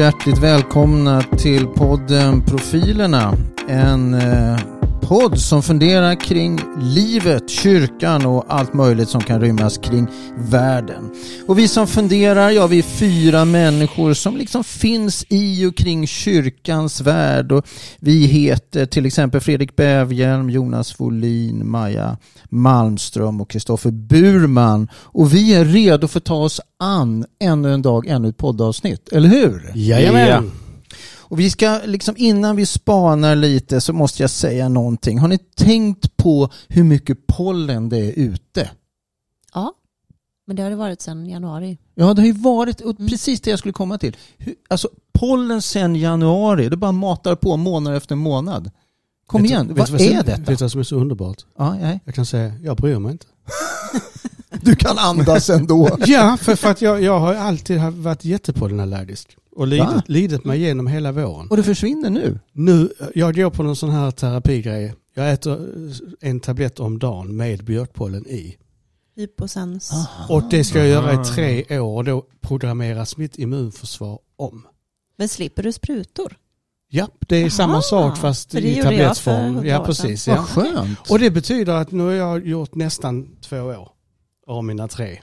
Hjärtligt välkomna till podden Profilerna. En eh, podd som funderar kring livet, kyrkan och allt möjligt som kan rymmas kring världen. Och vi som funderar, ja vi är fyra människor som liksom finns i och kring kyrkans värld. Och vi heter till exempel Fredrik Bävhjelm, Jonas Folin, Maja Malmström och Kristoffer Burman. Och vi är redo för att ta oss an ännu en dag, ännu ett poddavsnitt. Eller hur? Jajamän. Ja. Och vi ska liksom innan vi spanar lite så måste jag säga någonting. Har ni tänkt på hur mycket pollen det är ute? Ja, men det har det varit sedan januari. Ja, det har ju varit och Mm. precis det jag skulle komma till. Hur, alltså pollen sedan januari, det bara matar på månad efter månad. Kom Vet igen, vet vad som- är detta? Vet du vad som är så underbart? Ja, nej. Jag kan säga, jag bryr mig inte. Du kan andas ändå. Ja, för, för att jag, jag har alltid varit jättepollenallergisk. Och lidit, lidit mig igenom hela våren. Och det försvinner nu. Nu, jag går på någon sån här terapigrej. Jag äter en tablett om dagen med björkpollen i. Hyposens. Och det ska jag göra i tre år och då programmeras mitt immunförsvar om. Men slipper du sprutor? Ja, det är samma Aha, sak fast för det i tablettsform. Ja, precis. Ja. Vad skönt. Och det betyder att nu har jag gjort nästan två år av mina tre.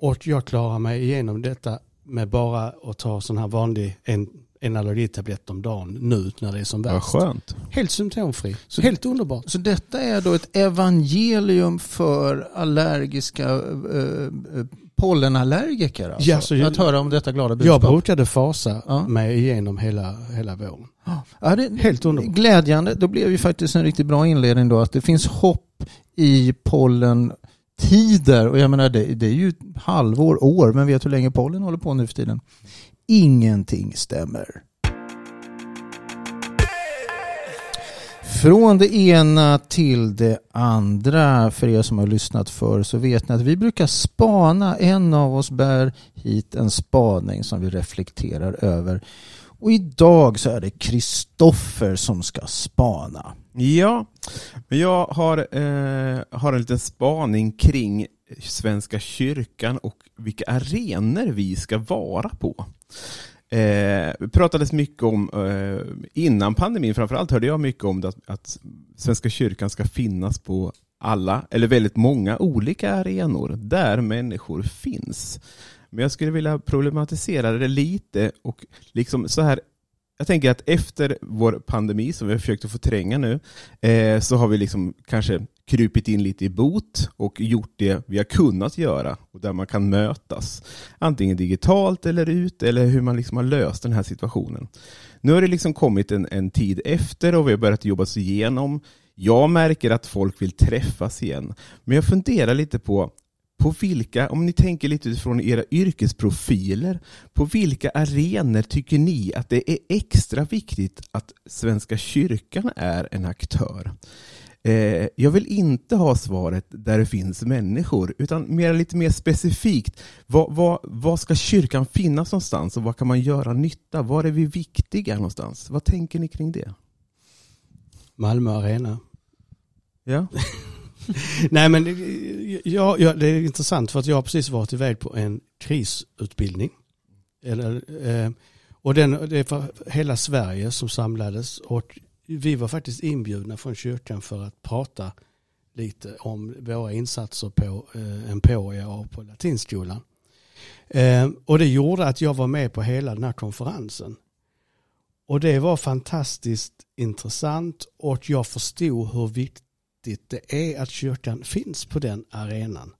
Och jag klarar mig igenom detta med bara att ta sån här vanlig en, en allergitablett om dagen nu när det är som värst. skönt. Helt symptomfri. Så- Helt underbart. Så detta är då ett evangelium för allergiska eh, eh, pollenallergiker alltså? Ja, så- att höra om detta glada Jag budskap. brukade fasa Ja. mig igenom hela, hela våren. Ja, det, Helt underbart. Glädjande, då blev ju faktiskt en riktigt bra inledning då att det finns hopp i Tider, och jag menar det, det är ju halvår, år, men vet hur länge pollen håller på nu för tiden? Ingenting stämmer. Från det ena till det andra, för er som har lyssnat för så vet ni att vi brukar spana. En av oss bär hit en spaning som vi reflekterar över. Och idag så är det Kristoffer som ska spana. Ja, men jag har, eh, har en liten spaning kring Svenska kyrkan och vilka arenor vi ska vara på. Eh, det pratades mycket om, eh, innan pandemin framförallt hörde jag mycket om det, att, att Svenska kyrkan ska finnas på alla, eller väldigt många olika arenor där människor finns. Men jag skulle vilja problematisera det lite och liksom så här jag tänker att efter vår pandemi som vi har försökt att förtränga nu, eh, så har vi liksom kanske krupit in lite i bot och gjort det vi har kunnat göra och där man kan mötas. Antingen digitalt eller ut eller hur man liksom har löst den här situationen. Nu har det liksom kommit en, en tid efter och vi har börjat jobba oss igenom. Jag märker att folk vill träffas igen. Men jag funderar lite på på vilka, om ni tänker lite utifrån era yrkesprofiler, på vilka arenor tycker ni att det är extra viktigt att Svenska kyrkan är en aktör? Eh, jag vill inte ha svaret där det finns människor, utan mer, lite mer specifikt. Vad, vad, vad ska kyrkan finnas någonstans och vad kan man göra nytta? Var är vi viktiga någonstans? Vad tänker ni kring det? Malmö Arena. Ja, Nej men eh, ja, ja, det är intressant för att jag har precis varit iväg på en krisutbildning. Eller, eh, och den, det är för hela Sverige som samlades och vi var faktiskt inbjudna från kyrkan för att prata lite om våra insatser på eh, Emporia och på latinskolan. Eh, och det gjorde att jag var med på hela den här konferensen. Och det var fantastiskt intressant och jag förstod hur viktigt det är att kyrkan finns på den arenan.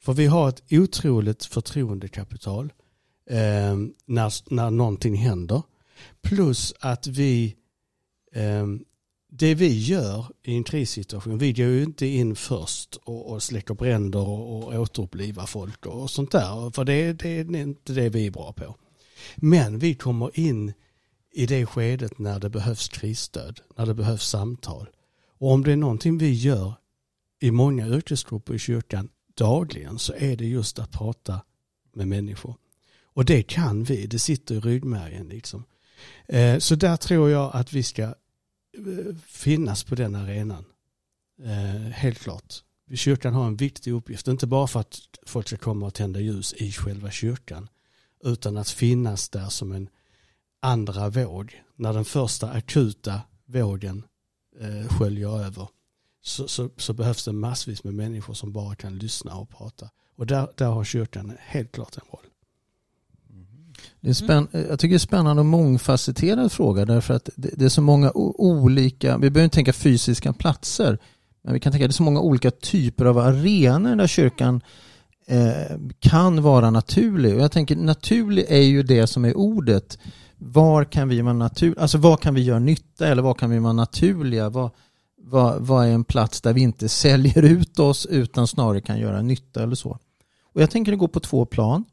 För vi har ett otroligt förtroendekapital eh, när, när någonting händer. Plus att vi, eh, det vi gör i en krissituation, vi går ju inte in först och, och släcker bränder och, och återupplivar folk och sånt där. För det, det är inte det vi är bra på. Men vi kommer in i det skedet när det behövs krisstöd, när det behövs samtal. Och om det är någonting vi gör i många yrkesgrupper i kyrkan dagligen så är det just att prata med människor. Och det kan vi, det sitter i ryggmärgen liksom. Eh, så där tror jag att vi ska eh, finnas på den arenan. Eh, helt klart. Kyrkan har en viktig uppgift, inte bara för att folk ska komma och tända ljus i själva kyrkan, utan att finnas där som en andra våg, när den första akuta vågen eh, sköljer över, så, så, så behövs det massvis med människor som bara kan lyssna och prata. Och där, där har kyrkan helt klart en roll. Det är spänn, Jag tycker det är spännande och mångfacetterad fråga därför att det, det är så många olika, vi behöver inte tänka fysiska platser, men vi kan tänka att det är så många olika typer av arenor där kyrkan eh, kan vara naturlig. Och jag tänker naturlig är ju det som är ordet. Var kan vi vara natur, alltså vad kan vi göra nytta eller vad kan vi vara naturliga? Vad, vad, vad är en plats där vi inte säljer ut oss utan snarare kan göra nytta eller så? Och jag tänker det går på två plan.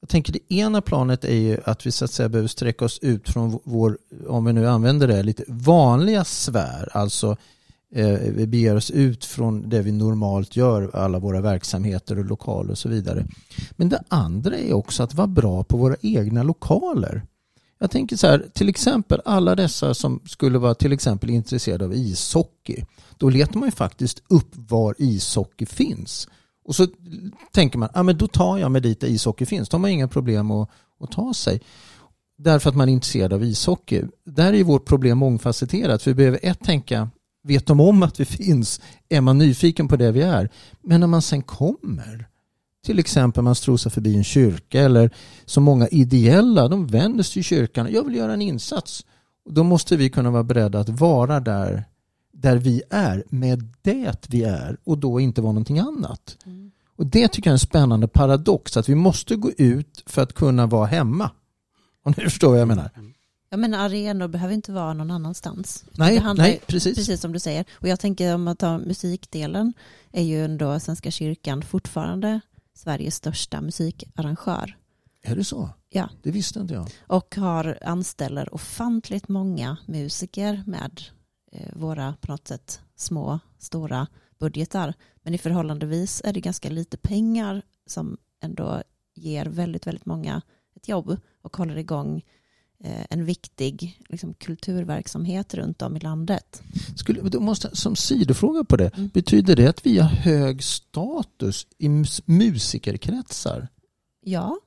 Jag tänker det ena planet är ju att vi så att säga behöver sträcka oss ut från vår, om vi nu använder det, lite vanliga sfär. Alltså eh, vi beger oss ut från det vi normalt gör, alla våra verksamheter och lokaler och så vidare. Men det andra är också att vara bra på våra egna lokaler. Jag tänker så här, till exempel alla dessa som skulle vara till exempel intresserade av ishockey. Då letar man ju faktiskt upp var ishockey finns. Och så tänker man, ah, men då tar jag mig dit där ishockey finns. Då har man inga problem att, att ta sig. Därför att man är intresserad av ishockey. Där är ju vårt problem mångfacetterat. För vi behöver ett tänka, vet de om att vi finns? Är man nyfiken på det vi är? Men när man sen kommer, till exempel man strosar förbi en kyrka eller så många ideella, de vänder sig till kyrkan. Jag vill göra en insats. Då måste vi kunna vara beredda att vara där där vi är med det vi är och då inte vara någonting annat. Mm. Och Det tycker jag är en spännande paradox att vi måste gå ut för att kunna vara hemma. Om ni förstår vad jag menar. Ja men arenor behöver inte vara någon annanstans. Nej, handlar nej precis. Precis som du säger. Och jag tänker om man tar musikdelen är ju ändå Svenska kyrkan fortfarande Sveriges största musikarrangör. Är det så? Ja. Det visste inte jag. Och har anställer ofantligt många musiker med eh, våra på något sätt små, stora budgetar. Men i förhållandevis är det ganska lite pengar som ändå ger väldigt, väldigt många ett jobb och håller igång en viktig liksom, kulturverksamhet runt om i landet. Skulle, då måste, som sidofråga på det, Mm. betyder det att vi har hög status i mus- musikerkretsar? Ja,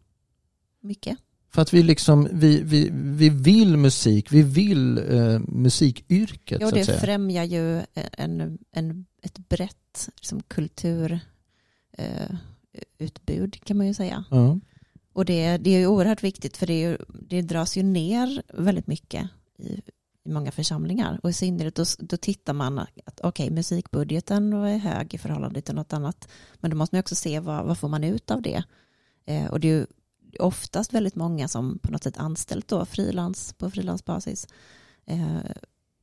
mycket. För att vi, liksom, vi, vi, vi vill musik, vi vill eh, musikyrket Ja, så det säga. främjar ju en, en, ett brett liksom, kulturutbud eh, kan man ju säga. Ja. Och det, det är ju oerhört viktigt för det, ju, det dras ju ner väldigt mycket i, i många församlingar. Och i synnerhet då, då tittar man att okej, musikbudgeten är hög i förhållande till något annat. Men då måste man också se vad, vad får man ut av det. Eh, och det är ju oftast väldigt många som på något sätt anställt då frilans, på frilansbasis. Eh,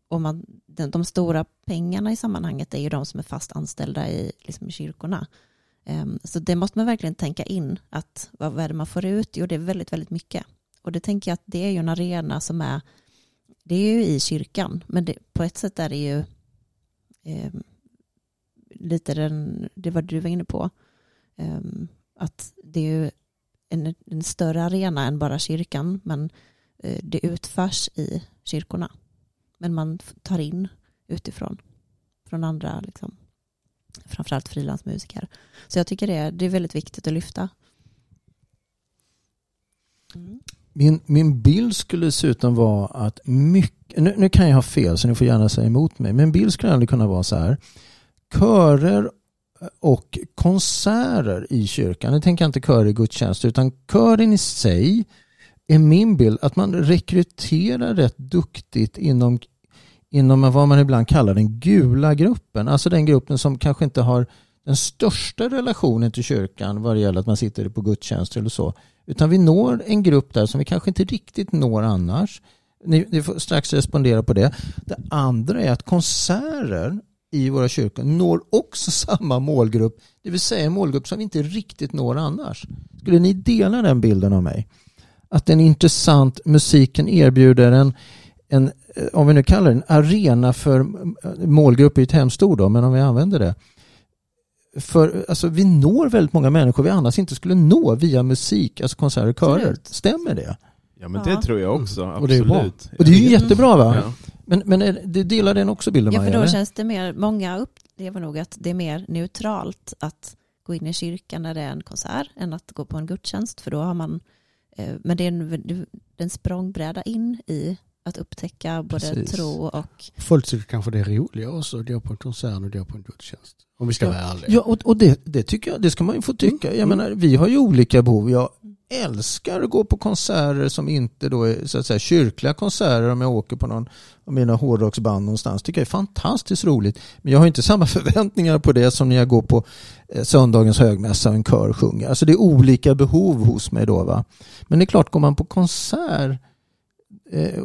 och man, de, de stora pengarna i sammanhanget är ju de som är fast anställda i liksom, kyrkorna. Ehm, så det måste man verkligen tänka in att vad är det man får ut? Jo, det är väldigt, väldigt mycket. Och det tänker jag att det är ju en arena som är, det är ju i kyrkan, men det, på ett sätt är det ju eh, lite den, det var du var inne på, eh, att det är ju en, en större arena än bara kyrkan, men eh, det utförs i kyrkorna. Men man tar in utifrån, från andra liksom, framförallt frilansmusiker. Så jag tycker det är, det är väldigt viktigt att lyfta. Mm. Min, min bild skulle dessutom vara att mycket, nu, nu kan jag ha fel så ni får gärna säga emot mig, men bild skulle ändå kunna vara så här. Körer och konserter i kyrkan, nu tänker jag inte körer i gudstjänst, utan kören i sig är min bild att man rekryterar rätt duktigt inom, inom vad man ibland kallar den gula gruppen, alltså den gruppen som kanske inte har den största relationen till kyrkan vad det gäller att man sitter på gudstjänst eller så. Utan vi når en grupp där som vi kanske inte riktigt når annars. Ni, ni får strax respondera på det. Det andra är att konserter i våra kyrkor når också samma målgrupp. Det vill säga en målgrupp som vi inte riktigt når annars. Skulle ni dela den bilden av mig? Att den intressant musiken erbjuder en, en om vi nu kallar det en arena för målgrupp är ett hemskt ord då, men om vi använder det för alltså, vi når väldigt många människor vi annars inte skulle nå via musik, alltså konserter och körer. Absolut. Stämmer det? Ja men Ja. det tror jag också, Och det är absolut. bra. Och det är ju jättebra va? Ja. Men, men är, det delar den också bilden Ja, för då eller? känns det mer, många upplever nog att det är mer neutralt att gå in i kyrkan när det är en konsert än att gå på en gudstjänst, för då har man Eh, Men det är en, det är en språngbräda in i att upptäcka både Precis. tro och Folk tycker kanske det är roligare också att gå på en konsert och gå på en gudstjänst. Om vi ska Ja. vara ärliga. Ja, och, och det, det tycker jag, det ska man ju få tycka. Jag Mm. menar, vi har ju olika behov. Jag älskar att gå på konserter som inte då är så att säga kyrkliga konserter om jag åker på någon av mina hårdrocksband någonstans. tycker jag är fantastiskt roligt. Men jag har inte samma förväntningar på det som när jag går på eh, söndagens högmässa och en kör sjunger. Alltså det är olika behov hos mig då. Va? Men det är klart, går man på konsert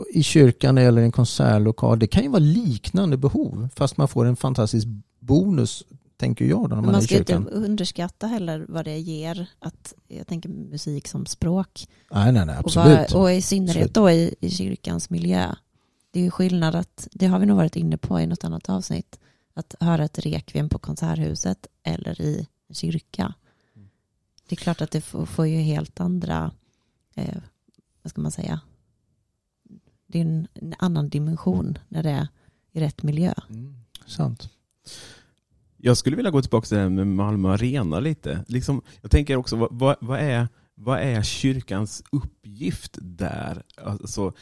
i kyrkan eller en konsertlokal, det kan ju vara liknande behov fast man får en fantastisk bonus tänker jag då när Men man, man är i ska inte kyrkan. underskatta heller vad det ger. Att, jag tänker musik som språk. Nej, nej, nej, Och, absolut. vad, och i synnerhet då i, i kyrkans miljö. Det är ju skillnad att, det har vi nog varit inne på i något annat avsnitt, att höra ett rekviem på konserthuset eller i en kyrka. Det är klart att det får, får ju helt andra, eh, vad ska man säga, det är en, en annan dimension när det är i rätt miljö. Mm, sant. Jag skulle vilja gå tillbaka till det här med Malmö Arena lite. Liksom, jag tänker också, vad, vad, vad, är, vad är kyrkans uppgift där? Alltså,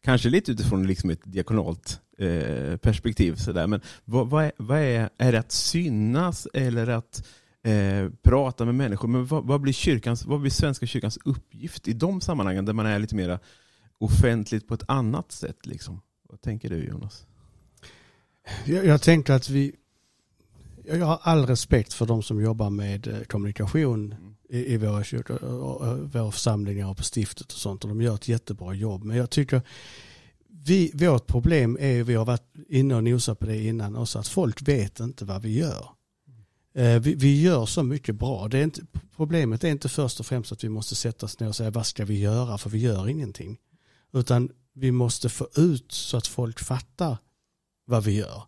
kanske lite utifrån liksom ett diakonalt eh, perspektiv. Sådär. Men vad, vad, är, vad är, är det att synas eller att eh, prata med människor? Men vad, vad, blir kyrkans, vad blir Svenska kyrkans uppgift i de sammanhangen där man är lite mer offentligt på ett annat sätt? Liksom? Vad tänker du Jonas? Jag, jag tänker att vi, jag har all respekt för de som jobbar med eh, kommunikation i, i våra kyrkor våra församlingar och på stiftet och sånt och de gör ett jättebra jobb. Men jag tycker vi, vårt problem är, vi har varit inne och nosat på det innan också, att folk vet inte vad vi gör. Eh, vi, vi gör så mycket bra. Det är inte, problemet är inte först och främst att vi måste sätta oss ner och säga vad ska vi göra för vi gör ingenting. Utan vi måste få ut så att folk fattar vad vi gör.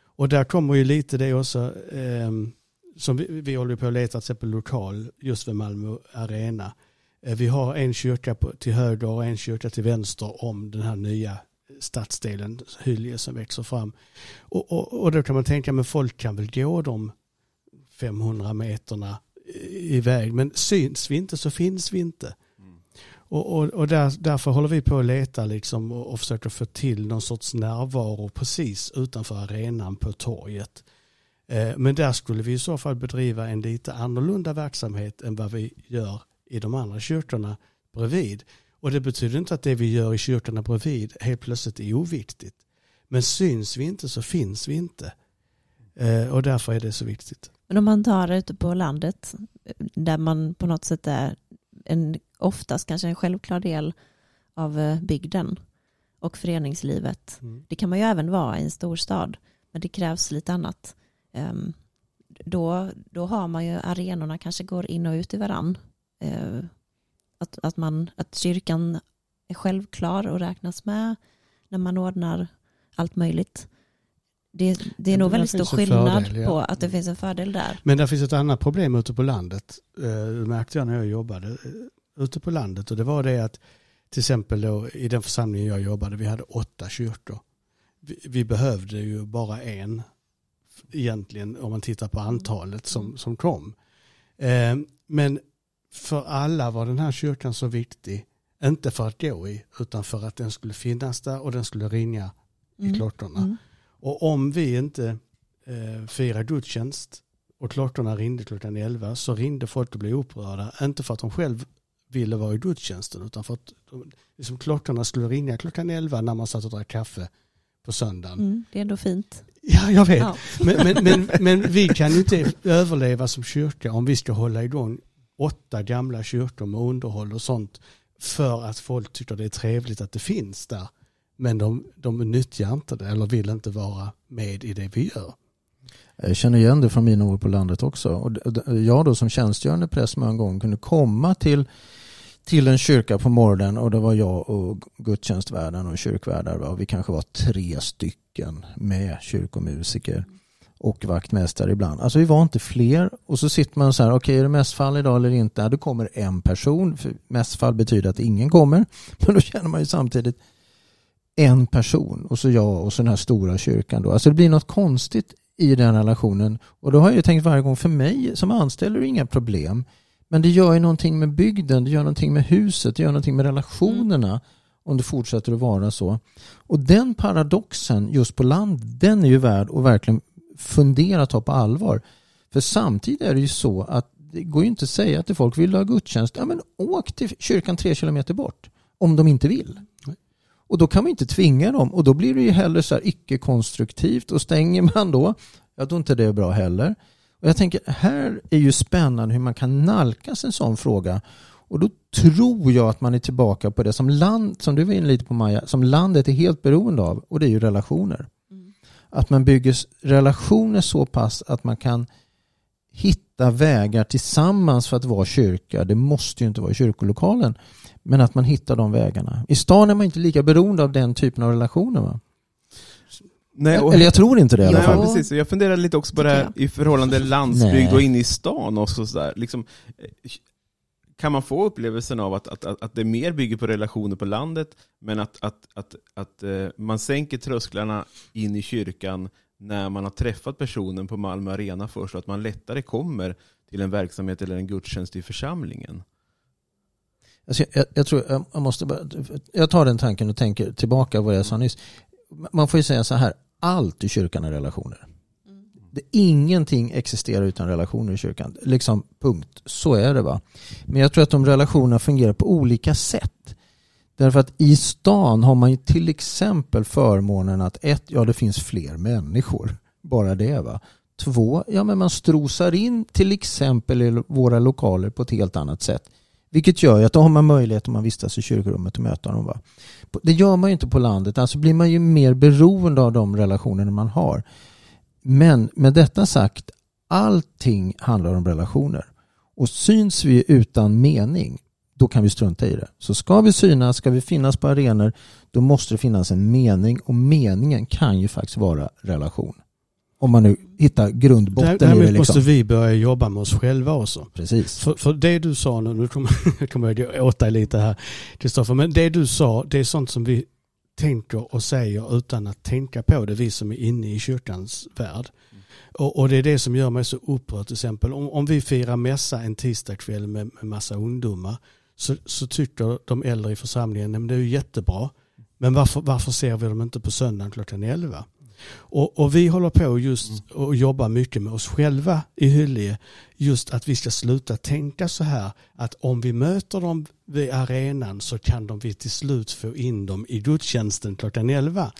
Och där kommer ju lite det också eh, som vi, vi håller på att leta till exempel lokal just vid Malmö Arena. Eh, vi har en kyrka på, till höger och en kyrka till vänster om den här nya stadsdelen Hylje som växer fram. Och, och, och då kan man tänka men folk kan väl gå de 500 meterna iväg men syns vi inte så finns vi inte. Och, och, och där, därför håller vi på att leta liksom och, och försöker få till någon sorts närvaro precis utanför arenan på torget. Eh, men där skulle vi i så fall bedriva en lite annorlunda verksamhet än vad vi gör i de andra kyrkorna bredvid. Och det betyder inte att det vi gör i kyrkorna bredvid helt plötsligt är oviktigt. Men syns vi inte så finns vi inte. Eh, och därför är det så viktigt. Men om man tar det ute på landet, eh, där man på något sätt är en, oftast kanske en självklar del av eh, bygden och föreningslivet. Det kan man ju även vara i en storstad, men det krävs lite annat. Ehm, Då, då har man ju arenorna kanske går in och ut i varann. Eh, Att, att, man, att kyrkan är självklar och räknas med när man ordnar allt möjligt. Det, det är nog väldigt stor skillnad fördel, ja. på att det finns en fördel där. Men där finns ett annat problem ute på landet. Eh, Det märkte jag när jag jobbade ute på landet. Och det var det att till exempel då, i den församlingen jag jobbade, vi hade åtta kyrkor. Vi, vi behövde ju bara en egentligen om man tittar på antalet som, som kom. Eh, Men för alla var den här kyrkan så viktig. Inte för att gå i, utan för att den skulle finnas där och den skulle ringa i Mm. klockorna. Mm. Och om vi inte eh, firar gudstjänst och klockorna ringde klockan 11 så ringde folk och blev upprörda. Inte för att de själv ville vara i gudstjänsten utan för att liksom klockorna skulle ringa klockan 11 när man satt och drack kaffe på söndagen. Mm, det är ändå fint. Ja, jag vet. Ja. Men, men, men, men vi kan ju inte överleva som kyrka om vi ska hålla igång åtta gamla kyrkor med underhåll och sånt för att folk tycker det är trevligt att det finns där. Men de, de nyttjar inte det eller vill inte vara med i det vi gör. Jag känner igen det från mina år på landet också. Och jag då som tjänstgörande präst många gånger kunde komma till, till en kyrka på morgonen och det var jag och gudstjänstvärden och kyrkvärdar. och Vi kanske var tre stycken med kyrkomusiker och vaktmästare ibland. Alltså vi var inte fler och så sitter man så här, okej är det mässfall idag eller inte? Ja, då kommer en person, för mässfall betyder att ingen kommer. Men då känner man ju samtidigt en person och så jag och så den här stora kyrkan då. Alltså det blir något konstigt i den relationen och då har jag ju tänkt varje gång för mig som anställer är det inga problem men det gör ju någonting med bygden, det gör någonting med huset, det gör någonting med relationerna om det fortsätter att vara så. Och den paradoxen just på land, den är ju värd att verkligen fundera och ta på allvar. För samtidigt är det ju så att det går ju inte att säga till folk, vill du ha gudstjänst? Ja men åk till kyrkan tre kilometer bort. Om de inte vill. Och då kan man inte tvinga dem och då blir det ju heller så här icke-konstruktivt och stänger man då, ja då är inte det bra heller. Och jag tänker, här är ju spännande hur man kan nalkas en sån fråga. Och då tror jag att man är tillbaka på det som land, som du var inne lite på Maja, som landet är helt beroende av och det är ju relationer. Mm. Att man bygger relationer så pass att man kan hitta vägar tillsammans för att vara kyrka. Det måste ju inte vara i kyrkolokalen. Men att man hittar de vägarna. I stan är man inte lika beroende av den typen av relationer va? Nej, och, Eller jag tror inte det i alla nej, fall. men precis. Jag funderar lite också på det här i förhållande landsbygd Nej. och inne i stan också. Så där. Liksom, eh, kan man få upplevelsen av att, att, att, att det mer bygger på relationer på landet, men att, att, att, att eh, man sänker trösklarna in i kyrkan när man har träffat personen på Malmö Arena först, och att man lättare kommer till en verksamhet eller en gudstjänst i församlingen? Alltså, jag, jag, tror jag, jag måste bara, jag tar den tanken och tänker tillbaka på vad jag sa nyss. Man får ju säga så här, allt i kyrkan är relationer. Det, ingenting existerar utan relationer i kyrkan. Liksom punkt. Så är det va. Men jag tror att de relationerna fungerar på olika sätt. Därför att i stan har man ju till exempel förmånen att ett, ja det finns fler människor. Bara det va. Två, ja men man strosar in till exempel i våra lokaler på ett helt annat sätt. Vilket gör ju att då har man möjlighet om man vistas i kyrkorummet att möta dem. Va? Det gör man ju inte på landet. Alltså blir man ju mer beroende av de relationer man har. Men med detta sagt, allting handlar om relationer. Och syns vi utan mening, då kan vi strunta i det. Så ska vi synas, ska vi finnas på arenor, då måste det finnas en mening. Och meningen kan ju faktiskt vara relation. Om man nu hittar grundbotten i det. Liksom. måste vi börja jobba med oss själva också. Precis. För, för det du sa nu, nu kommer jag kommer åt dig lite här Kristoffer, men det du sa det är sånt som vi tänker och säger utan att tänka på det, vi som är inne i kyrkans värld. Och, och det är det som gör mig så upprörd till exempel. Om, om vi firar mässa en tisdagkväll med, med massa ungdomar så, så tycker de äldre i församlingen att det är jättebra. Men varför, varför ser vi dem inte på söndagen klockan 11? Och, och vi håller på just och jobbar mycket med oss själva i Hyllie. Just att vi ska sluta tänka så här att om vi möter dem vid arenan så kan de vi till slut få in dem i gudstjänsten klockan 11.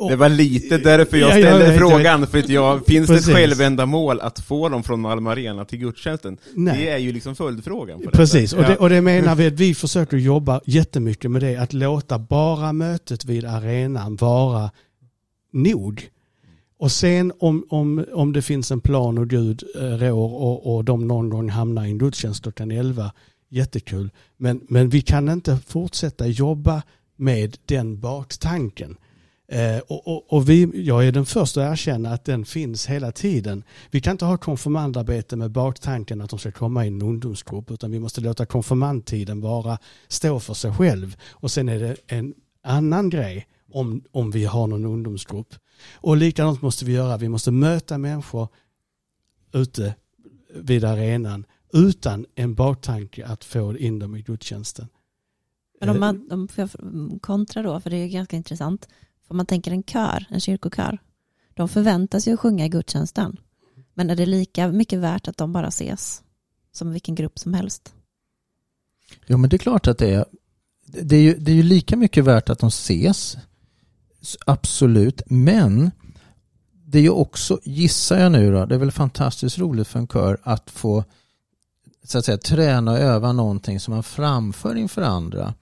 Och- Det var lite därför jag Ja, jag ställde vet, jag frågan, för att jag, finns det ett Precis. självändamål att få dem från Malmö Arena till gudstjänsten? Nej. Det är ju liksom följdfrågan. Precis, och Ja. det, och det menar vi att vi försöker jobba jättemycket med det. Att låta bara mötet vid arenan vara nog. Och sen om, om, om det finns en plan och Gud eh, rår och, och de någon gång hamnar i en gudstjänst klockan 11, jättekul. Men, men vi kan inte fortsätta jobba med den baktanken. Eh, och, och, och vi, jag är den första att erkänna att den finns hela tiden. Vi kan inte ha konfirmandarbete med baktanken att de ska komma i en ungdomsgrupp utan vi måste låta konfirmandtiden vara, stå för sig själv. Och sen är det en annan grej om, om vi har någon ungdomsgrupp. Och likadant måste vi göra, vi måste möta människor ute vid arenan utan en baktanke att få in dem i gudstjänsten. Men om man om jag kontra då, för det är ganska intressant. Om man tänker en kör, en kyrkokör, de förväntas ju sjunga i gudstjänsten. Men är det lika mycket värt att de bara ses som vilken grupp som helst? Ja men det är klart att det är. Det är ju, det är ju lika mycket värt att de ses. Absolut. Men det är ju också, gissar jag nu då, det är väl fantastiskt roligt för en kör att få så att säga, träna och öva någonting som man framför inför andra.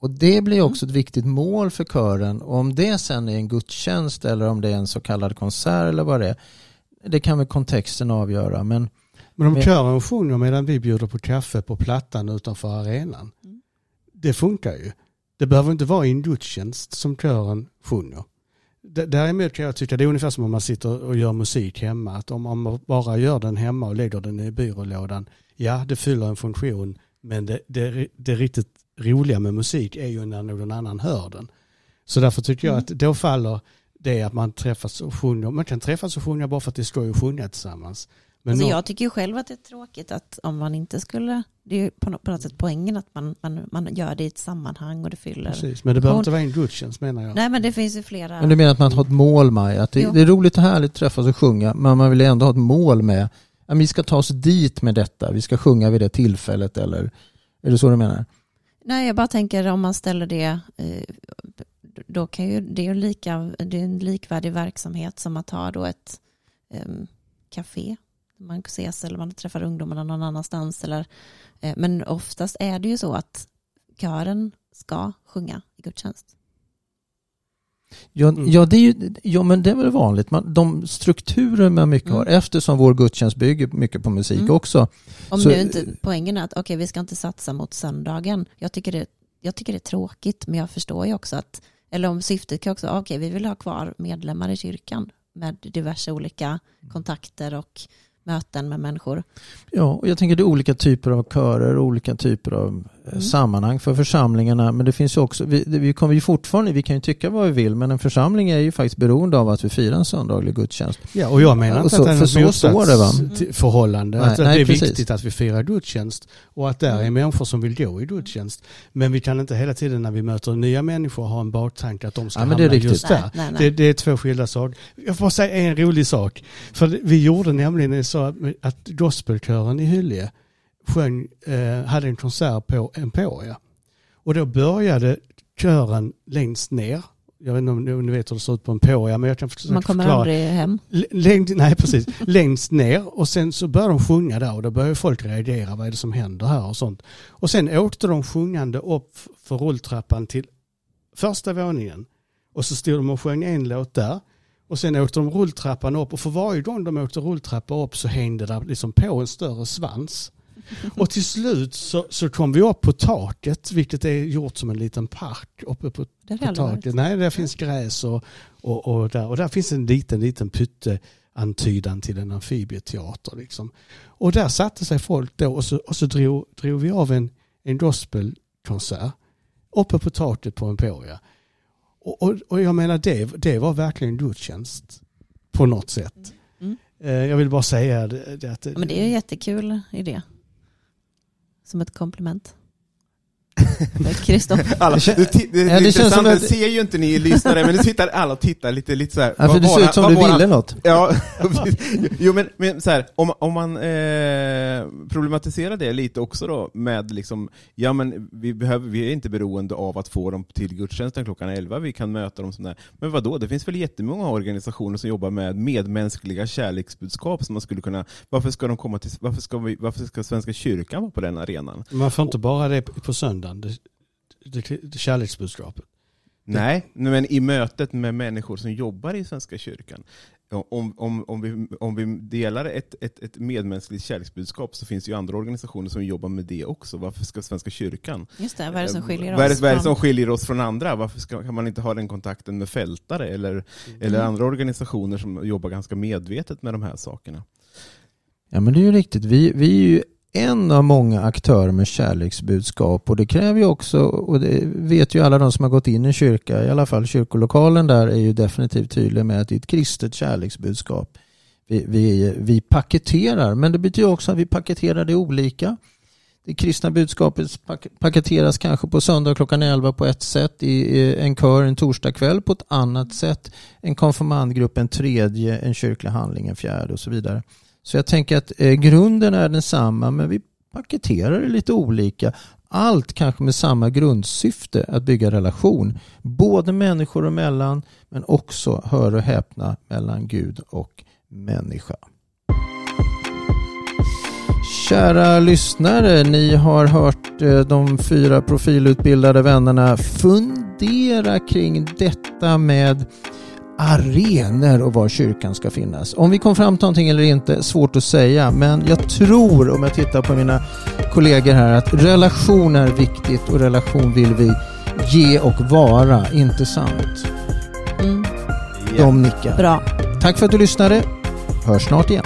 Och det blir också ett viktigt mål för kören. Och om det sen är en gudstjänst eller om det är en så kallad konsert eller vad det är. Det kan väl kontexten avgöra. Men Men om Men- kören sjunger medan vi bjuder på kaffe på plattan utanför arenan. Mm. Det funkar ju. Det behöver inte vara i en gudstjänst som kören sjunger. Däremot kan jag tycka det är ungefär som om man sitter och gör musik hemma. Att om man bara gör den hemma och lägger den i byrålådan. Ja, det fyller en funktion. Men det, det, det riktigt roliga med musik är ju när någon annan hör den. Så därför tycker jag Mm. att då faller det att man träffas och sjunger. Man kan träffas och sjunga bara för att det skoj att sjunga tillsammans. Men Alltså nå- jag tycker ju själv att det är tråkigt att om man inte skulle, det är ju på något, på något sätt poängen att man, man, man gör det i ett sammanhang och det fyller. precis, men det behöver Hon- inte vara en gudstjänst menar jag. Nej men det finns ju flera. Men du menar att man har ett mål Maja? Att det, det är roligt och härligt att träffas och sjunga men man vill ändå ha ett mål med ja, vi ska ta oss dit med detta, vi ska sjunga vid det tillfället eller är det så du menar? Nej jag bara tänker om man ställer det, eh, då kan ju, det är ju lika, det är en likvärdig verksamhet som att ha då ett um, café. Man ses eller man träffar ungdomarna någon annanstans. Eller, eh, men oftast är det ju så att kören ska sjunga i gudstjänst. Ja, Mm. ja, det är ju, ja men det är väl vanligt. Man, de strukturer man mycket Mm. har eftersom vår gudstjänst bygger mycket på musik Mm. också. Om Så- nu inte poängen är att okej vi ska inte satsa mot söndagen. Jag tycker, det, jag tycker det är tråkigt men jag förstår ju också att, eller om syftet kan också okej vi vill ha kvar medlemmar i kyrkan med diverse olika kontakter och möten med människor. Ja, och jag tänker det är olika typer av körer, olika typer av Mm. sammanhang för församlingarna. Men det finns ju också, vi, det- vi kommer ju fortfarande, vi kan ju tycka vad vi vill, men en församling är ju faktiskt beroende av att vi firar en söndaglig gudstjänst. Ja, och jag menar Och inte så- att det är för så något står det, va? motsatt till- förhållande. Nej, att, nej, det är precis. viktigt att vi firar gudstjänst och att där är människor som vill gå i gudstjänst. Men vi kan inte hela tiden när vi möter nya människor ha en baktanke att de ska Ja, det hamna just där. Nej, nej, nej. Det, det är två skilda saker. Jag får säga en rolig sak. För det- vi gjorde nämligen en så att gospelkören i Hyllie sjöng, eh, hade en konsert på Emporia. Och då började kören längst ner. Jag vet inte om ni- vet hur det ser ut på Emporia men jag kan försöka Man kommer förklara. aldrig hem. L- Längst, nej, precis. längst ner och sen så började de sjunga där och då började folk reagera. Vad är det som händer här och sånt. Och sen åkte de sjungande upp för rulltrappan till första våningen. Och så stod de och sjöng en låt där. Och sen åkte de rulltrappan upp och för varje gång de åkte rulltrappa upp så hängde det liksom på en större svans. Och till slut så, så kom vi upp på taket, vilket är gjort som en liten park uppe på på taket. Nej, där finns gräs och, och, och, där, och där finns en liten, liten pytte antydan till en amfibieteater. Liksom. Och där satte sig folk då och så, och så drog, drog vi av en, en gospelkonsert uppe på taket på Emporia. Och, och, och jag menar det, det var verkligen gudstjänst på något sätt. Mm. Eh, Jag vill bara säga det, att Ja, men det är en jättekul idé. Som ett komplement. Kristoffer. Alla, det, det, det, Ja, det det, känns som det att- ser ju inte ni lyssnare, men det tittar, alla tittar lite, lite så här. Ja, för det ser ut som du våra- ville något. Ja, jo men, men så här, om, om man eh, problematiserar det lite också då med liksom, ja men vi, behöver, vi är inte beroende av att få dem till gudstjänsten klockan 11, vi kan möta dem som där. Men vad då? det finns väl jättemånga organisationer som jobbar med medmänskliga kärleksbudskap som man skulle kunna, varför ska de komma till, varför ska, vi, varför ska Svenska kyrkan vara på den arenan? Man får inte bara det på söndagen, det, kärleksbudskapet. Nej, men i mötet med människor som jobbar i Svenska kyrkan. Om, om, om, vi, om vi delar ett, ett, ett medmänskligt kärleksbudskap så finns det ju andra organisationer som jobbar med det också. Varför ska Svenska kyrkan? Just det, vad är det som skiljer Vad är det, oss vad är det som från... skiljer oss från andra? Varför ska, kan man inte ha den kontakten med fältare eller, eller Mm. andra organisationer som jobbar ganska medvetet med de här sakerna? Ja men det är ju riktigt. Vi, vi är ju en av många aktörer med kärleksbudskap och det kräver ju också, och det vet ju alla de som har gått in i kyrka, i alla fall kyrkolokalen där är ju definitivt tydlig med att det är ett kristet kärleksbudskap. Vi, vi, vi paketerar, men det betyder också att vi paketerar det olika. Det kristna budskapet paketeras kanske på söndag klockan 11 på ett sätt, i en kör en torsdagkväll på ett annat sätt, en konfirmandgrupp en tredje, en kyrklig handling en fjärde och så vidare. Så jag tänker att eh, grunden är densamma men vi paketerar det lite olika. Allt kanske med samma grundsyfte att bygga relation. Både människor emellan men också, hör och häpna, mellan Gud och människa. Kära lyssnare, ni har hört eh, de fyra profilutbildade vännerna fundera kring detta med arenor och var kyrkan ska finnas. Om vi kom fram till någonting eller inte, svårt att säga. Men jag tror, om jag tittar på mina kollegor här, att relation är viktigt och relation vill vi ge och vara, inte sant? Mm, De nickar. bra. Tack för att du lyssnade. Hörs snart igen.